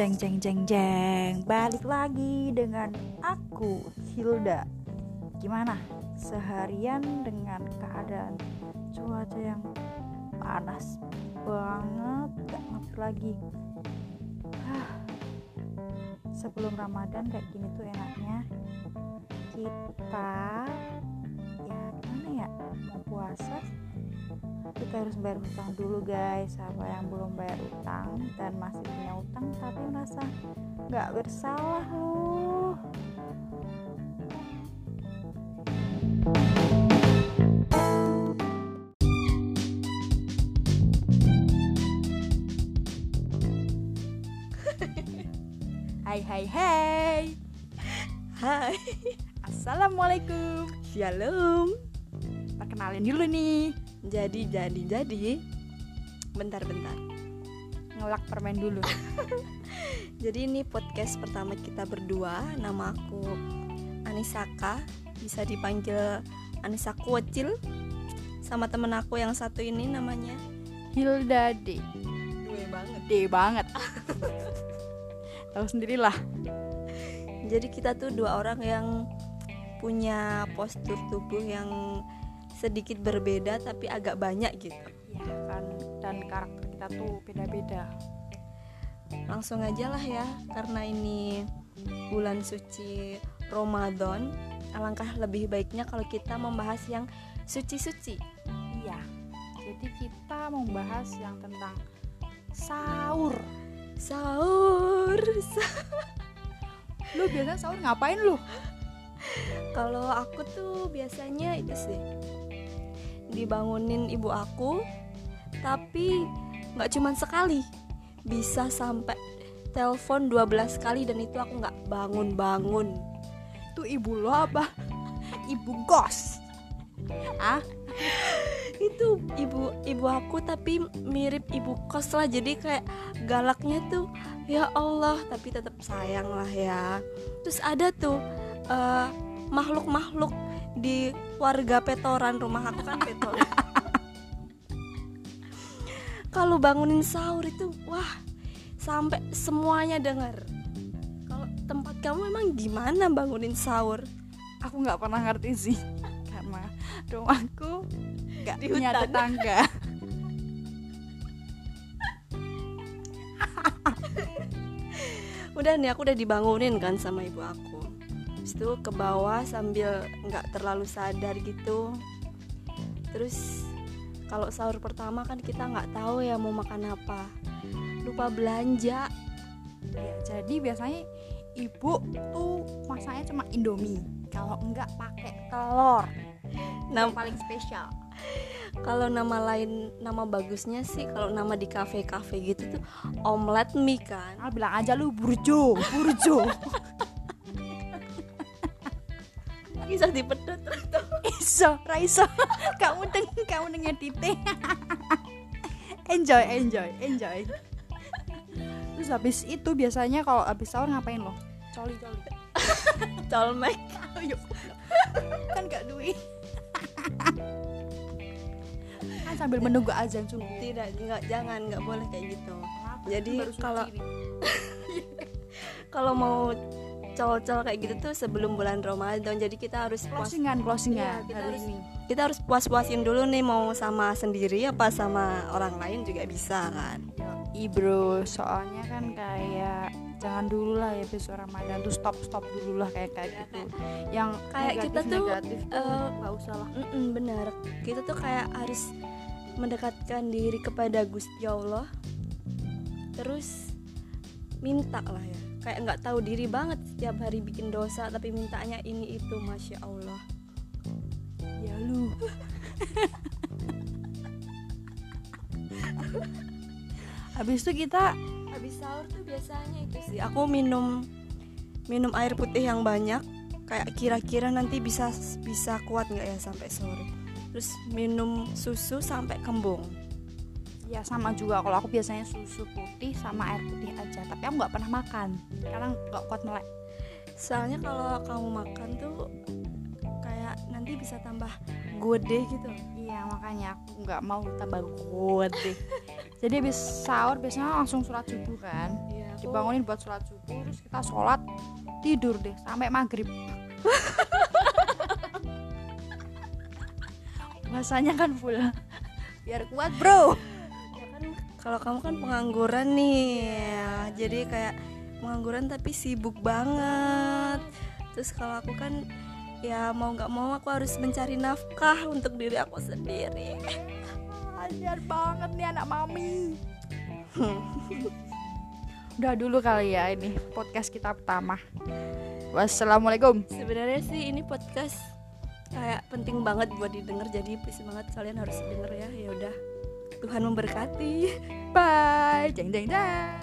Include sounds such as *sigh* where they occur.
Jeng jeng jeng jeng. Balik lagi dengan aku Hilda. Gimana? Seharian dengan keadaan cuaca yang panas banget Gak ngerti lagi. Ah, Sebelum Ramadan kayak gini tuh enaknya Kita Ya gimana ya Mau puasa kita harus bayar utang dulu guys siapa yang belum bayar utang dan masih punya utang tapi merasa nggak bersalah loh. *laughs* Hai hai hai. Hai, Assalamualaikum. Shalom. Perkenalin dulu nih Jadi, jadi, jadi. Bentar, bentar. Ngelak permen dulu *laughs* Jadi ini podcast pertama kita berdua. Nama aku Anisaka. Bisa dipanggil Anissa Kucil. Sama temen aku yang satu ini namanya Hilda D Gue banget. D banget *laughs* Tahu sendirilah Jadi kita tuh dua orang yang punya postur tubuh yang sedikit berbeda tapi agak banyak gitu. ya kan dan karakter kita tuh beda-beda Langsung aja lah ya, karena ini bulan suci Ramadan. Alangkah lebih baiknya kalau kita membahas yang suci-suci. iya jadi kita membahas yang tentang sahur Sahur. sa- *laughs* lu biasa sahur ngapain lu Kalau aku tuh biasanya itu sih dibangunin ibu aku, tapi nggak cuman sekali, bisa sampai telepon 12 kali dan itu aku nggak bangun-bangun. tuh ibu lo apa? Ibu gos. Ah? Itu ibu ibu aku tapi mirip ibu kos lah. Jadi kayak galaknya tuh ya Allah tapi tetap sayang lah ya. Terus ada tuh eh, makhluk-makhluk di warga petoran rumah aku kan petoran. *laughs* Kalau bangunin sahur itu wah sampai semuanya dengar kalau tempat kamu emang gimana bangunin sahur? Aku nggak pernah ngerti sih *laughs* karena rumahku nggak punya tetangga. *laughs* Udah nih aku udah dibangunin kan sama ibu aku Habis itu ke bawah sambil nggak terlalu sadar gitu. Terus kalau sahur pertama kan kita nggak tahu ya mau makan apa. Lupa belanja. Ya jadi biasanya ibu tuh masaknya cuma indomie. Kalau enggak pakai telur. Nam- yang paling spesial. Kalau nama lain nama bagusnya sih kalau nama di kafe-kafe gitu tuh omelet mie kan. Al bilang aja lu burjo burjo *laughs* bisa dipedot iso raiso kamu deng kamu dengan tite enjoy enjoy enjoy. Terus habis itu biasanya kalau habis sahur ngapain lo coli coli. Colmek ayo. Kan gak duit. Kan sambil menunggu azan subuh. Tidak nggak jangan nggak boleh kayak gitu? Jadi Kan kalau- *laughs* kalau mau col-col kayak gitu tuh sebelum bulan Ramadan. Jadi kita harus closingan closingan Iya, kita hari harus- ini. kita harus puas-puasin dulu nih mau sama sendiri apa sama orang lain juga bisa kan. I bro. Soalnya kan kayak jangan dulu lah ya besok Ramadan tuh stop stop dulu lah kayak kayak gitu. Yang Kayak kita negatif tuh, negatif tuh eh, nggak usah lah. Mm-mm, benar. Kita tuh kayak harus mendekatkan diri kepada Gusti Allah terus minta lah ya kayak nggak tahu diri banget setiap hari bikin dosa tapi mintanya ini itu masya Allah. Ya lu. Habis itu kita habis sahur tuh biasanya itu sih aku minum minum air putih yang banyak. Kayak kira-kira nanti bisa bisa kuat nggak ya sampai sore? Terus minum susu sampai kembung ya sama juga. Kalau aku biasanya susu putih sama air putih aja. Tapi aku nggak pernah makan. Karena nggak kuat melek. Soalnya kalau kamu makan tuh kayak nanti bisa tambah gede gitu. Iya makanya aku nggak mau tambah deh *laughs* jadi habis sahur biasanya langsung sholat subuh kan. Iya, dibangunin buat sholat subuh terus kita sholat tidur deh. Sampai maghrib. *laughs* Bahasanya kan full. Biar kuat bro kalau kamu kan pengangguran nih ya, jadi kayak pengangguran tapi sibuk banget. Terus kalau aku kan ya mau nggak mau aku harus mencari nafkah untuk diri aku sendiri. Ajar banget nih anak mami. *laughs* Udah dulu kali ya ini podcast kita pertama. Wassalamualaikum. Sebenarnya sih ini podcast kayak penting banget buat didengar jadi please banget kalian harus denger ya. Ya udah Tuhan memberkati. Bye. Jeng jeng jeng